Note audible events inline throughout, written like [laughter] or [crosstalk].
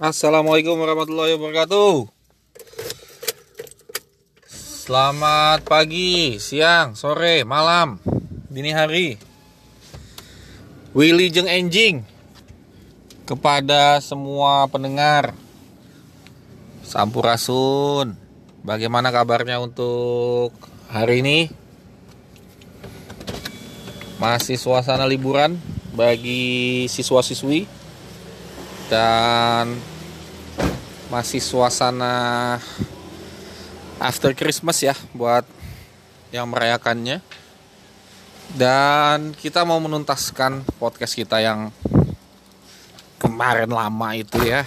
Assalamualaikum warahmatullahi wabarakatuh. Selamat pagi, siang, sore, malam, dini hari. Willy Jeng Enjing kepada semua pendengar Sampurasun. Bagaimana kabarnya untuk hari ini? Masih suasana liburan bagi siswa-siswi dan masih suasana after Christmas ya buat yang merayakannya. Dan kita mau menuntaskan podcast kita yang kemarin lama itu ya.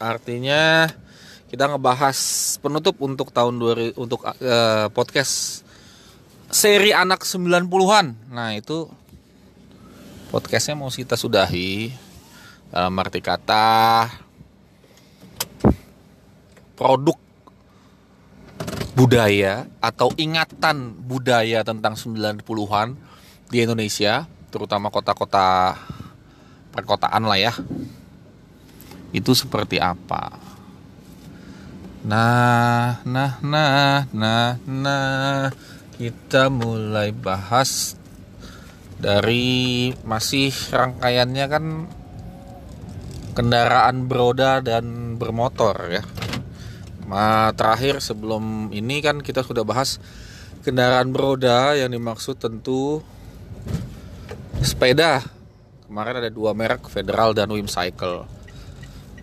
Artinya kita ngebahas penutup untuk tahun 2000 untuk uh, podcast seri anak 90-an. Nah, itu podcastnya mau kita sudahi dalam arti kata produk budaya atau ingatan budaya tentang 90-an di Indonesia, terutama kota-kota perkotaan lah ya. Itu seperti apa? Nah, nah, nah, nah, nah, kita mulai bahas dari masih rangkaiannya kan kendaraan beroda dan bermotor ya. Nah, terakhir sebelum ini kan kita sudah bahas kendaraan beroda yang dimaksud tentu sepeda. Kemarin ada dua merek, Federal dan Wimcycle.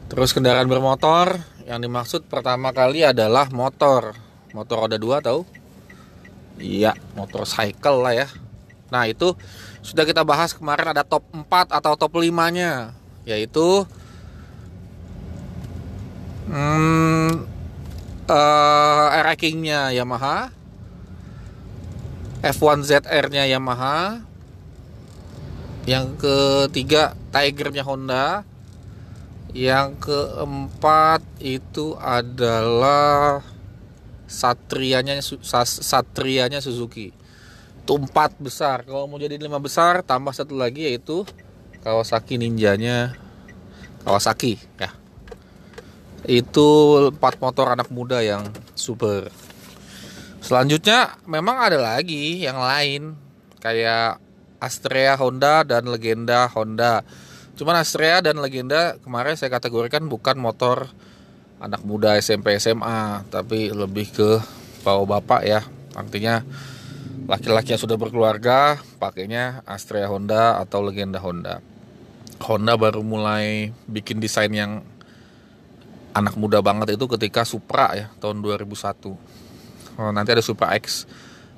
Terus kendaraan bermotor yang dimaksud pertama kali adalah motor. Motor roda dua tahu? Iya, motor cycle lah ya. Nah, itu sudah kita bahas kemarin ada top 4 atau top 5-nya, yaitu hmm, uh, Yamaha, F1ZR-nya Yamaha, yang ketiga Tiger-nya Honda, yang keempat itu adalah Satrianya Satrianya Suzuki. Itu empat besar. Kalau mau jadi lima besar tambah satu lagi yaitu Kawasaki Ninjanya Kawasaki ya. Itu empat motor anak muda yang super. Selanjutnya memang ada lagi yang lain kayak Astrea Honda dan Legenda Honda Cuman Astrea dan Legenda kemarin saya kategorikan bukan motor anak muda SMP SMA, tapi lebih ke bawa bapak ya. Artinya laki-laki yang sudah berkeluarga pakainya Astrea Honda atau Legenda Honda. Honda baru mulai bikin desain yang anak muda banget itu ketika Supra ya tahun 2001. Oh, nanti ada Supra X.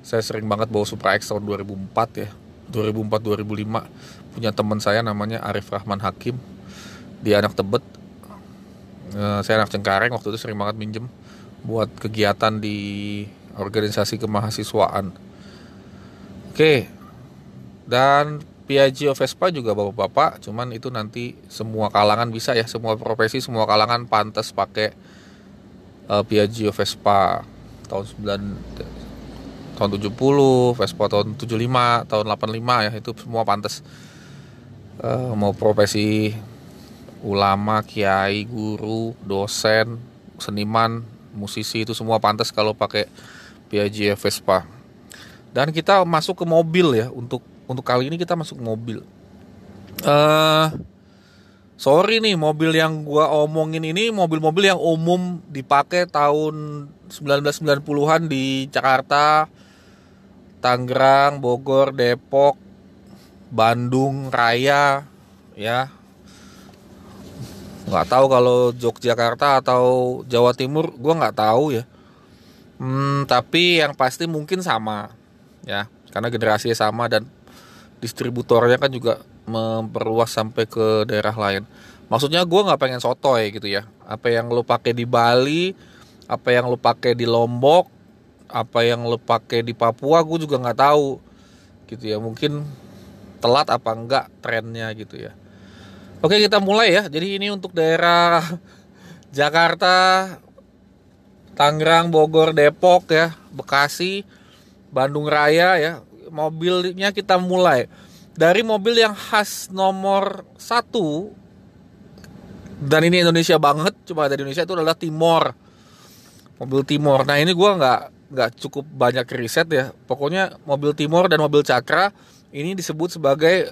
Saya sering banget bawa Supra X tahun 2004 ya. 2004 2005 punya teman saya namanya Arif Rahman Hakim dia anak Tebet uh, saya anak Cengkareng waktu itu sering banget minjem buat kegiatan di organisasi kemahasiswaan oke dan Piaggio Vespa juga bapak-bapak cuman itu nanti semua kalangan bisa ya semua profesi semua kalangan pantas pakai uh, Piaggio Vespa tahun 9 tahun 70 Vespa tahun 75 tahun 85 ya itu semua pantas uh, mau profesi ulama, kiai, guru, dosen, seniman, musisi itu semua pantas kalau pakai Piaggio Vespa. Dan kita masuk ke mobil ya untuk untuk kali ini kita masuk mobil. Uh, sorry nih mobil yang gua omongin ini mobil-mobil yang umum dipakai tahun 1990-an di Jakarta, Tangerang, Bogor, Depok, Bandung Raya ya. Nggak tahu kalau Yogyakarta atau Jawa Timur gue nggak tahu ya. Hmm, tapi yang pasti mungkin sama ya. Karena generasinya sama dan distributornya kan juga memperluas sampai ke daerah lain maksudnya gue nggak pengen sotoy gitu ya apa yang lo pakai di Bali apa yang lo pakai di Lombok apa yang lo pakai di Papua gue juga nggak tahu gitu ya mungkin telat apa enggak trennya gitu ya. Oke kita mulai ya. Jadi ini untuk daerah [laughs] Jakarta, Tangerang, Bogor, Depok ya, Bekasi, Bandung Raya ya. Mobilnya kita mulai. Dari mobil yang khas nomor satu dan ini Indonesia banget cuma ada di Indonesia itu adalah Timor. Mobil Timor. Nah ini gue nggak nggak cukup banyak riset ya. Pokoknya mobil Timor dan mobil Cakra ini disebut sebagai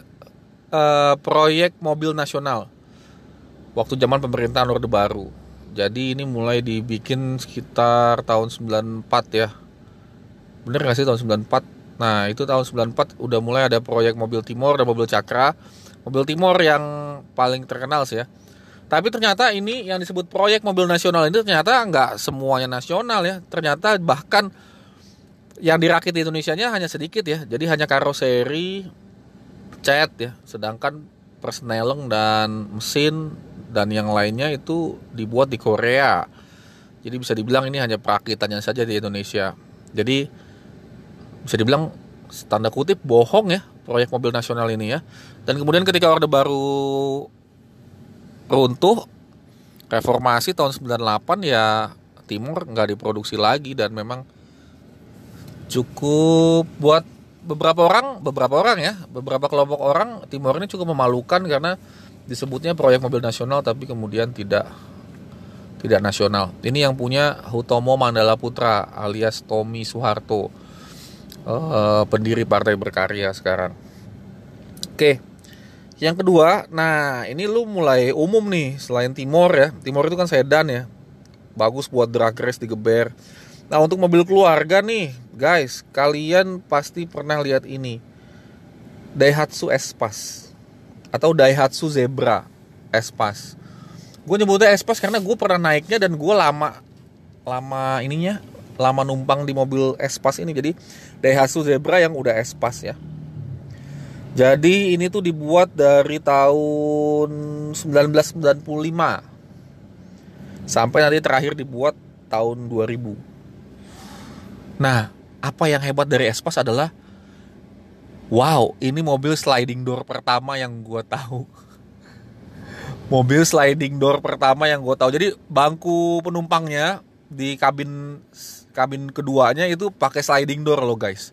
uh, proyek mobil nasional. Waktu zaman pemerintahan Orde Baru. Jadi ini mulai dibikin sekitar tahun 94 ya. Bener gak sih tahun 94 nah itu tahun 94 udah mulai ada proyek mobil Timor dan mobil Cakra mobil Timor yang paling terkenal sih ya tapi ternyata ini yang disebut proyek mobil nasional ini ternyata nggak semuanya nasional ya. Ternyata bahkan yang dirakit di Indonesia nya hanya sedikit ya. Jadi hanya karoseri, cat ya. Sedangkan persneleng dan mesin dan yang lainnya itu dibuat di Korea. Jadi bisa dibilang ini hanya perakitannya saja di Indonesia. Jadi bisa dibilang tanda kutip bohong ya proyek mobil nasional ini ya. Dan kemudian ketika Orde Baru runtuh reformasi tahun 98 ya Timur nggak diproduksi lagi dan memang cukup buat beberapa orang beberapa orang ya beberapa kelompok orang Timur ini cukup memalukan karena disebutnya proyek mobil nasional tapi kemudian tidak tidak nasional ini yang punya Hutomo Mandala Putra alias Tommy Soeharto uh, pendiri Partai Berkarya sekarang oke yang kedua, nah ini lu mulai umum nih selain Timor ya. Timor itu kan sedan ya. Bagus buat drag race digeber. Nah untuk mobil keluarga nih, guys, kalian pasti pernah lihat ini. Daihatsu Espas atau Daihatsu Zebra Espas. Gue nyebutnya Espas karena gue pernah naiknya dan gue lama lama ininya lama numpang di mobil Espas ini jadi Daihatsu Zebra yang udah Espas ya jadi ini tuh dibuat dari tahun 1995 sampai nanti terakhir dibuat tahun 2000. Nah, apa yang hebat dari Espas adalah wow, ini mobil sliding door pertama yang gue tahu. [laughs] mobil sliding door pertama yang gue tahu. Jadi bangku penumpangnya di kabin kabin keduanya itu pakai sliding door loh guys.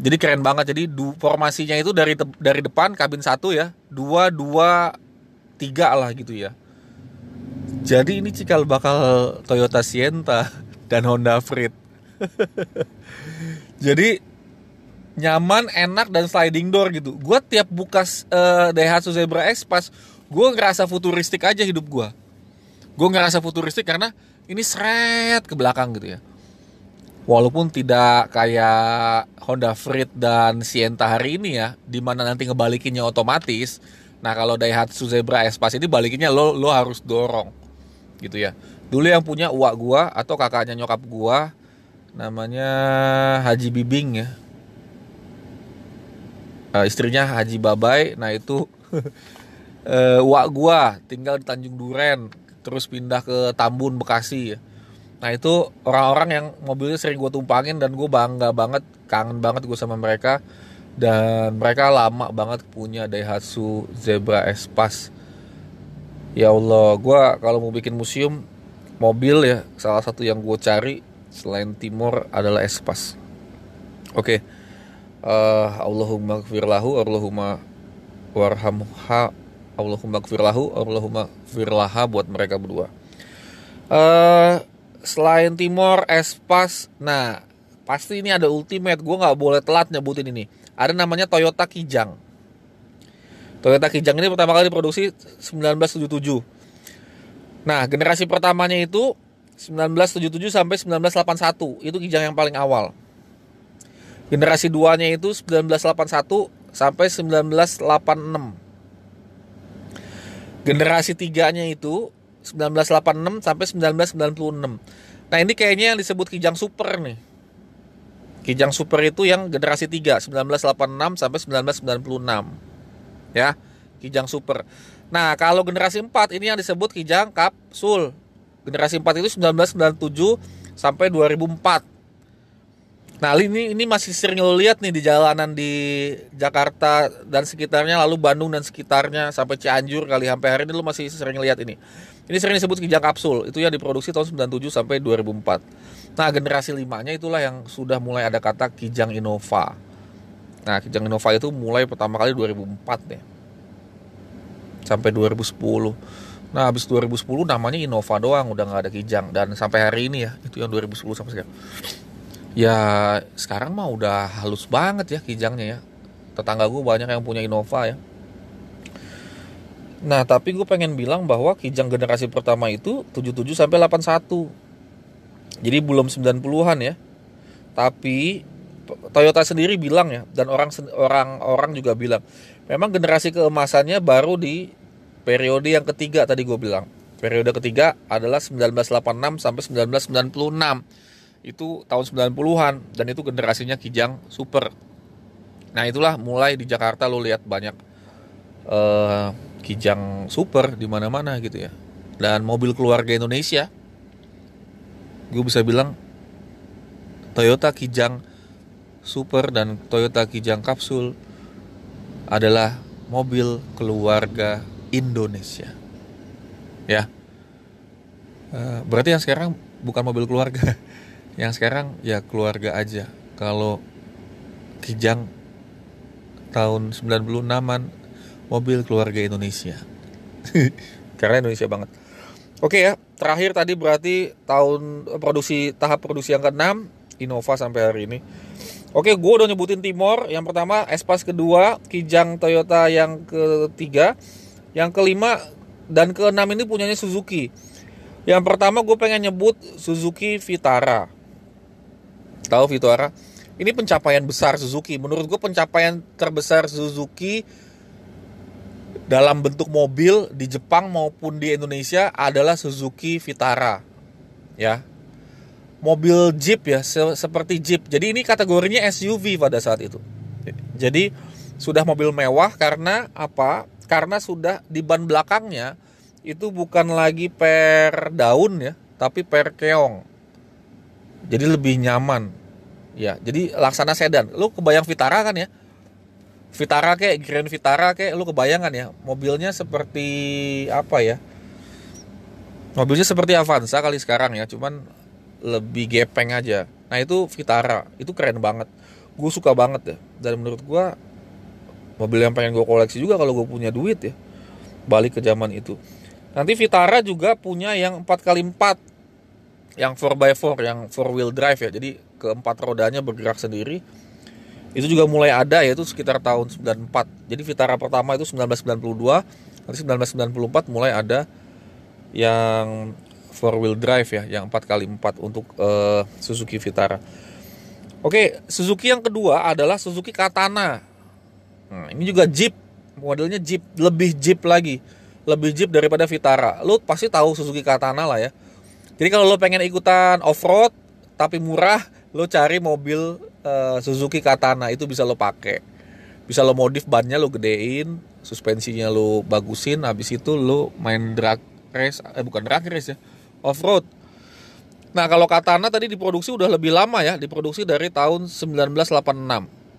Jadi keren banget. Jadi du, formasinya itu dari te, dari depan kabin satu ya. Dua dua tiga lah gitu ya. Jadi ini cikal bakal Toyota Sienta [laughs] dan Honda Freed. [laughs] Jadi nyaman enak dan sliding door gitu. Gue tiap buka uh, Daihatsu Zebra X pas gue ngerasa futuristik aja hidup gue gue ngerasa futuristik karena ini seret ke belakang gitu ya walaupun tidak kayak Honda Freed dan Sienta hari ini ya, di mana nanti ngebalikinnya otomatis. Nah kalau Daihatsu Zebra Espas ini balikinnya lo lo harus dorong, gitu ya. Dulu yang punya uak gua atau kakaknya nyokap gua, namanya Haji Bibing ya. Uh, istrinya Haji Babai, nah itu uh, [laughs] uak gua tinggal di Tanjung Duren, terus pindah ke Tambun Bekasi ya Nah itu orang-orang yang mobilnya sering gue tumpangin dan gue bangga banget, kangen banget gue sama mereka. Dan mereka lama banget punya Daihatsu Zebra Espas. Ya Allah, gue kalau mau bikin museum mobil ya, salah satu yang gue cari selain Timur adalah Espas. Oke, okay. uh, eh, Allahumma gfirlahu, Allahumma warhamha, Allahumma gfirlahu, Allahumma gfirlaha buat mereka berdua. Uh, selain Timor, Espas, nah pasti ini ada ultimate. Gue nggak boleh telat nyebutin ini. Ada namanya Toyota Kijang. Toyota Kijang ini pertama kali diproduksi 1977. Nah, generasi pertamanya itu 1977 sampai 1981. Itu Kijang yang paling awal. Generasi duanya itu 1981 sampai 1986. Generasi tiganya itu 1986 sampai 1996. Nah ini kayaknya yang disebut Kijang Super nih. Kijang Super itu yang generasi 3 1986 sampai 1996. Ya, Kijang Super. Nah, kalau generasi 4 ini yang disebut Kijang Kapsul. Generasi 4 itu 1997 sampai 2004. Nah ini ini masih sering lo lihat nih di jalanan di Jakarta dan sekitarnya lalu Bandung dan sekitarnya sampai Cianjur kali sampai hari ini lo masih sering lihat ini. Ini sering disebut kijang kapsul itu yang diproduksi tahun 97 sampai 2004. Nah generasi limanya itulah yang sudah mulai ada kata kijang Innova. Nah kijang Innova itu mulai pertama kali 2004 deh sampai 2010. Nah, habis 2010 namanya Innova doang, udah nggak ada Kijang dan sampai hari ini ya, itu yang 2010 sampai sekarang. Ya, sekarang mah udah halus banget ya Kijangnya ya. Tetangga gue banyak yang punya Innova ya. Nah, tapi gue pengen bilang bahwa Kijang generasi pertama itu 77 sampai 81. Jadi belum 90-an ya. Tapi Toyota sendiri bilang ya dan orang orang orang juga bilang memang generasi keemasannya baru di periode yang ketiga tadi gue bilang periode ketiga adalah 1986 sampai 1996 itu tahun 90-an dan itu generasinya Kijang Super nah itulah mulai di Jakarta lo lihat banyak uh, Kijang Super di mana-mana gitu ya dan mobil keluarga Indonesia gue bisa bilang Toyota Kijang Super dan Toyota Kijang Kapsul adalah mobil keluarga Indonesia. Ya. Eh, berarti yang sekarang bukan mobil keluarga. [laughs] Yang sekarang ya keluarga aja. Kalau Kijang tahun 96-an mobil keluarga Indonesia. [laughs] Karena Indonesia banget. Oke ya, terakhir tadi berarti tahun produksi tahap produksi yang ke-6 Innova sampai hari ini. Oke, gue udah nyebutin Timor. Yang pertama, Espas kedua, Kijang Toyota yang ketiga, yang kelima dan keenam ini punyanya Suzuki. Yang pertama gue pengen nyebut Suzuki Vitara. Tahu Vitara? Ini pencapaian besar Suzuki. Menurut gue pencapaian terbesar Suzuki dalam bentuk mobil di Jepang maupun di Indonesia adalah Suzuki Vitara. Ya. Mobil Jeep ya, seperti Jeep. Jadi ini kategorinya SUV pada saat itu. Jadi sudah mobil mewah karena apa? karena sudah di ban belakangnya itu bukan lagi per daun ya, tapi per keong. Jadi lebih nyaman. Ya, jadi laksana sedan. Lu kebayang Vitara kan ya? Vitara kayak Grand Vitara kayak lu kebayangan ya, mobilnya seperti apa ya? Mobilnya seperti Avanza kali sekarang ya, cuman lebih gepeng aja. Nah itu Vitara, itu keren banget. Gue suka banget ya. Dan menurut gue mobil yang pengen gue koleksi juga kalau gue punya duit ya balik ke zaman itu nanti Vitara juga punya yang 4x4 yang 4x4 yang 4 wheel drive ya jadi keempat rodanya bergerak sendiri itu juga mulai ada yaitu sekitar tahun 94 jadi Vitara pertama itu 1992 nanti 1994 mulai ada yang 4 wheel drive ya yang 4x4 untuk uh, Suzuki Vitara Oke, Suzuki yang kedua adalah Suzuki Katana. Nah, ini juga Jeep, modelnya Jeep, lebih Jeep lagi. Lebih Jeep daripada Vitara. Lu pasti tahu Suzuki Katana lah ya. Jadi kalau lo pengen ikutan off-road tapi murah, lo cari mobil uh, Suzuki Katana itu bisa lo pakai. Bisa lo modif bannya lo gedein, suspensinya lo bagusin, habis itu lo main drag race, eh bukan drag race ya, off-road. Nah kalau Katana tadi diproduksi udah lebih lama ya, diproduksi dari tahun 1986.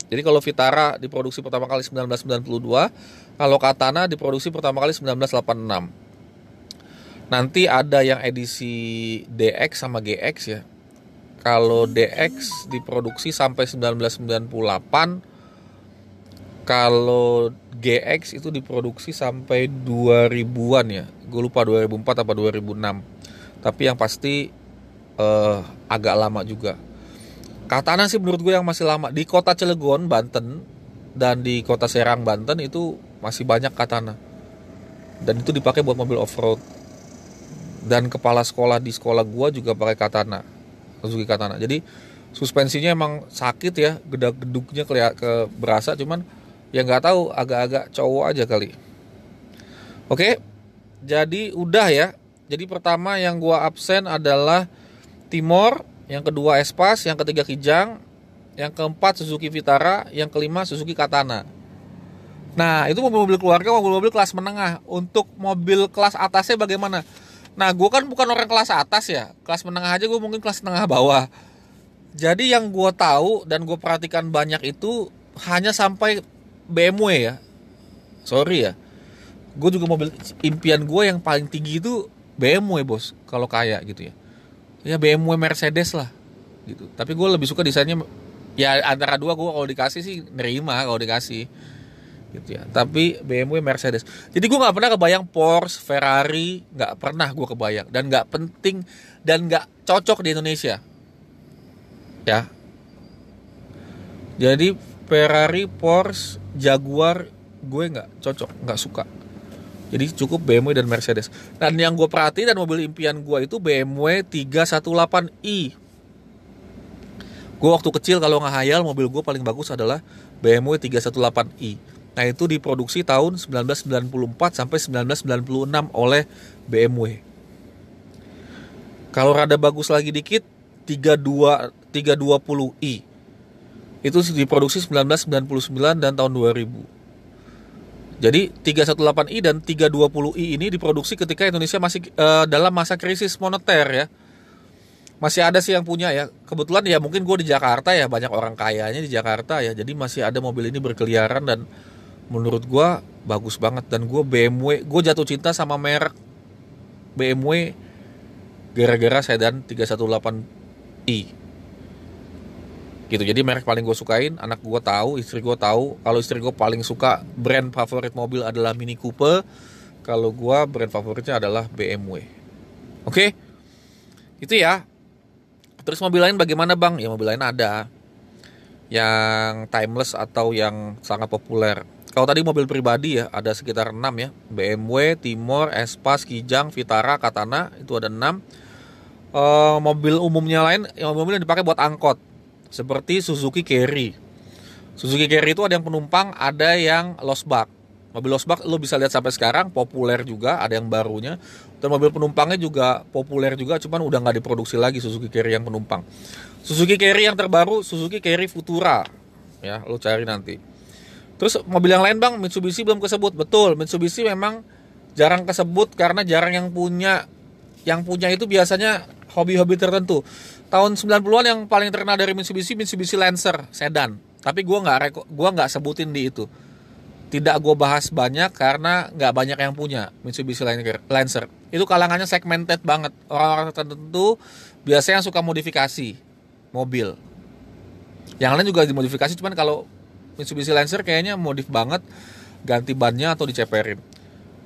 Jadi kalau Vitara diproduksi pertama kali 1992, kalau Katana diproduksi pertama kali 1986. Nanti ada yang edisi DX sama GX ya. Kalau DX diproduksi sampai 1998, kalau GX itu diproduksi sampai 2000-an ya. Gue lupa 2004 apa 2006. Tapi yang pasti uh, agak lama juga Katana sih menurut gue yang masih lama di kota Cilegon Banten dan di kota Serang Banten itu masih banyak katana dan itu dipakai buat mobil off road dan kepala sekolah di sekolah gue juga pakai katana Suzuki katana jadi suspensinya emang sakit ya gedak geduknya kelihatan ke berasa cuman ya nggak tahu agak-agak cowok aja kali oke jadi udah ya jadi pertama yang gue absen adalah Timor yang kedua Espas, yang ketiga Kijang, yang keempat Suzuki Vitara, yang kelima Suzuki Katana. Nah, itu mobil-mobil keluarga, mobil-mobil kelas menengah. Untuk mobil kelas atasnya bagaimana? Nah, gue kan bukan orang kelas atas ya. Kelas menengah aja gue mungkin kelas menengah bawah. Jadi yang gue tahu dan gue perhatikan banyak itu hanya sampai BMW ya. Sorry ya. Gue juga mobil impian gue yang paling tinggi itu BMW bos. Kalau kaya gitu ya ya BMW Mercedes lah gitu tapi gue lebih suka desainnya ya antara dua gue kalau dikasih sih nerima kalau dikasih gitu ya. Tapi BMW Mercedes. Jadi gue nggak pernah kebayang Porsche Ferrari nggak pernah gue kebayang. Dan nggak penting dan nggak cocok di Indonesia. Ya. Jadi Ferrari Porsche Jaguar gue nggak cocok nggak suka. Jadi cukup BMW dan Mercedes. Dan yang gue perhati dan mobil impian gue itu BMW 318i gue waktu kecil kalau ngehayal mobil gue paling bagus adalah BMW 318i Nah itu diproduksi tahun 1994 sampai 1996 oleh BMW. Kalau rada bagus lagi dikit 32 320i. Itu diproduksi 1999 dan tahun 2000. Jadi 318i dan 320i ini diproduksi ketika Indonesia masih uh, dalam masa krisis moneter ya. Masih ada sih yang punya ya. Kebetulan ya mungkin gue di Jakarta ya banyak orang kayanya di Jakarta ya. Jadi masih ada mobil ini berkeliaran dan menurut gue bagus banget. Dan gue BMW gue jatuh cinta sama merek BMW gara-gara sedan 318i gitu jadi merek paling gue sukain anak gue tahu istri gue tahu. Kalau istri gue paling suka brand favorit mobil adalah Mini Cooper kalau gue brand favoritnya adalah BMW oke? Itu ya. Terus mobil lain bagaimana bang? Ya mobil lain ada. Yang timeless atau yang sangat populer kalau tadi mobil pribadi ya ada sekitar 6 ya. BMW, Timor, Espas, Kijang, Vitara, Katana itu ada 6. E, eh, mobil umumnya lain yang mobil yang dipakai buat angkot seperti Suzuki Carry. Suzuki Carry itu ada yang penumpang, ada yang losbak. Mobil losbak lo bisa lihat sampai sekarang populer juga, ada yang barunya. Dan mobil penumpangnya juga populer juga, cuman udah nggak diproduksi lagi Suzuki Carry yang penumpang. Suzuki Carry yang terbaru Suzuki Carry Futura, ya lo cari nanti. Terus mobil yang lain bang, Mitsubishi belum kesebut. Betul, Mitsubishi memang jarang kesebut karena jarang yang punya. Yang punya itu biasanya hobi-hobi tertentu. Tahun 90-an yang paling terkenal dari Mitsubishi, Mitsubishi Lancer sedan. Tapi gue nggak gua nggak sebutin di itu. Tidak gue bahas banyak karena nggak banyak yang punya Mitsubishi Lancer. Itu kalangannya segmented banget. Orang-orang tertentu biasanya suka modifikasi mobil. Yang lain juga dimodifikasi, cuman kalau Mitsubishi Lancer kayaknya modif banget ganti bannya atau diceperin.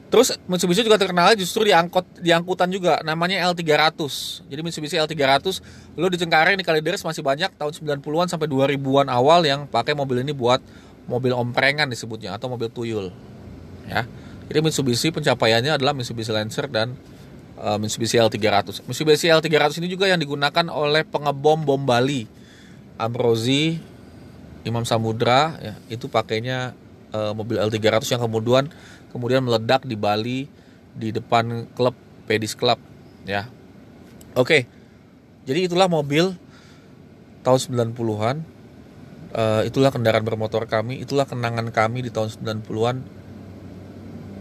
Terus Mitsubishi juga terkenal justru di angkot di angkutan juga namanya L300. Jadi Mitsubishi L300 lo di Cengkareng di Kalideres masih banyak tahun 90-an sampai 2000-an awal yang pakai mobil ini buat mobil omprengan disebutnya atau mobil tuyul. Ya. Jadi Mitsubishi pencapaiannya adalah Mitsubishi Lancer dan uh, Mitsubishi L300. Mitsubishi L300 ini juga yang digunakan oleh pengebom bom Bali. Ambrosi, Imam Samudra ya itu pakainya uh, mobil L300 yang kemudian kemudian meledak di Bali di depan klub Pedis Club ya. Oke. Jadi itulah mobil tahun 90-an. Uh, eh, itulah kendaraan bermotor kami, itulah kenangan kami di tahun 90-an.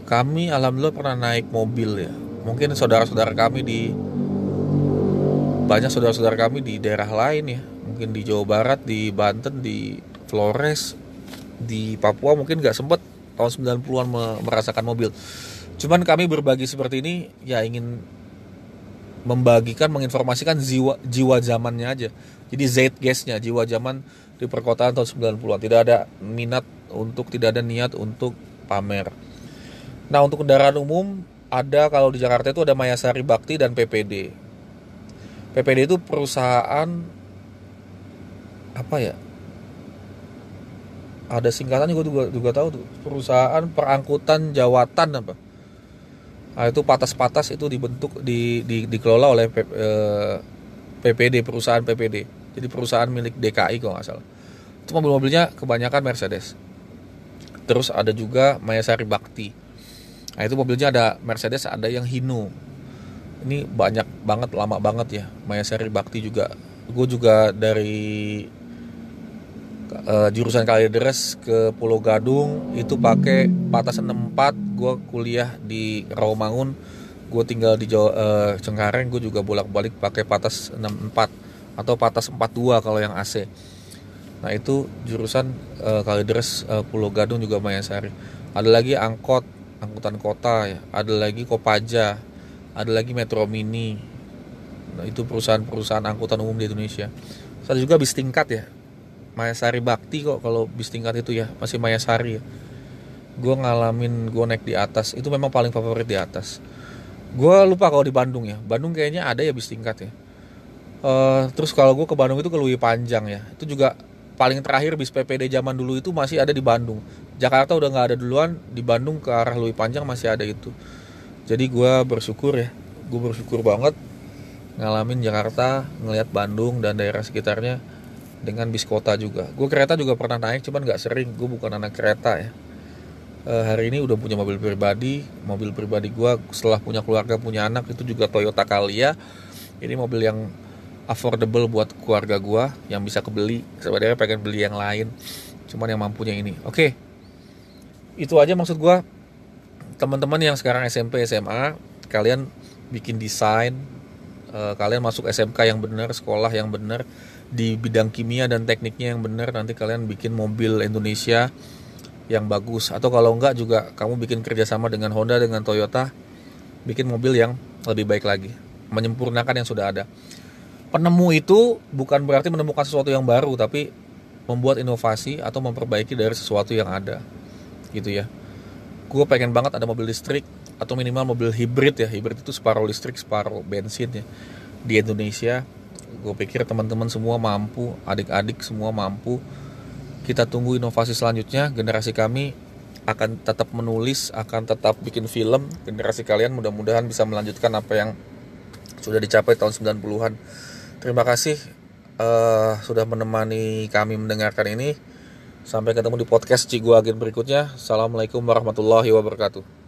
Kami alhamdulillah pernah naik mobil ya. Mungkin saudara-saudara kami di banyak saudara-saudara kami di daerah lain ya mungkin di Jawa Barat, di Banten, di Flores di Papua mungkin nggak sempet tahun 90-an merasakan mobil. Cuman kami berbagi seperti ini ya ingin membagikan, menginformasikan jiwa jiwa zamannya aja. Jadi zeitgeistnya, jiwa zaman di perkotaan tahun 90-an. Tidak ada minat untuk, tidak ada niat untuk pamer. Nah untuk kendaraan umum ada kalau di Jakarta itu ada Mayasari Bakti dan PPD. PPD itu perusahaan apa ya ada singkatan gue juga juga tahu tuh. Perusahaan perangkutan jawatan apa? Nah, itu patas-patas itu dibentuk di, di dikelola oleh P, eh, PPD perusahaan PPD jadi perusahaan milik DKI kalau nggak salah. Itu mobil-mobilnya kebanyakan Mercedes. Terus ada juga Mayasari Bakti. Nah itu mobilnya ada Mercedes ada yang Hino. Ini banyak banget lama banget ya. Mayasari Bakti juga. Gue juga dari uh, jurusan Kalideres ke Pulau Gadung itu pakai patas 64 gue kuliah di Rawamangun gue tinggal di Jawa, uh, Cengkareng gue juga bolak-balik pakai patas 64 atau patas 42 kalau yang AC nah itu jurusan uh, Kalideres uh, Pulau Gadung juga Mayasari. Ada lagi angkot angkutan kota ya. Ada lagi Kopaja. Ada lagi Metro Mini. Nah, itu perusahaan-perusahaan angkutan umum di Indonesia. Ada juga bis tingkat ya Mayasari Bakti kok kalau bis tingkat itu ya masih Mayasari ya. Gue ngalamin gue naik di atas itu memang paling favorit di atas. Gue lupa kalau di Bandung ya Bandung kayaknya ada ya bis tingkat ya. Uh, terus kalau gue ke Bandung itu ke Lui Panjang ya itu juga paling terakhir bis PPD zaman dulu itu masih ada di Bandung. Jakarta udah nggak ada duluan di Bandung ke arah Lui Panjang masih ada itu. Jadi gue bersyukur ya gue bersyukur banget ngalamin Jakarta ngelihat Bandung dan daerah sekitarnya dengan bis kota juga. Gue kereta juga pernah naik cuman nggak sering. Gue bukan anak kereta ya. Uh, hari ini udah punya mobil pribadi. Mobil pribadi gue setelah punya keluarga punya anak itu juga Toyota Calya ini mobil yang affordable buat keluarga gue yang bisa kebeli. Sebenarnya pengen beli yang lain cuman yang mampunya ini. Oke. Okay. itu aja maksud gue teman-teman yang sekarang SMP SMA kalian bikin desain uh, kalian masuk SMK yang benar sekolah yang benar di bidang kimia dan tekniknya yang benar nanti kalian bikin mobil Indonesia yang bagus. Atau kalau enggak juga kamu bikin kerjasama dengan Honda dengan Toyota bikin mobil yang lebih baik lagi. Menyempurnakan yang sudah ada. Penemu itu bukan berarti menemukan sesuatu yang baru tapi membuat inovasi atau memperbaiki dari sesuatu yang ada. Gitu ya. Gue pengen banget ada mobil listrik atau minimal mobil hibrid ya. Hibrid itu separuh listrik separuh bensin ya di Indonesia gue pikir teman-teman semua mampu adik-adik semua mampu. Kita tunggu inovasi selanjutnya. Generasi kami akan tetap menulis akan tetap bikin film. Generasi kalian mudah-mudahan bisa melanjutkan apa yang sudah dicapai tahun 90-an terima kasih uh, sudah menemani kami mendengarkan ini. Sampai ketemu di podcast Cigu Agen berikutnya. Assalamualaikum warahmatullahi wabarakatuh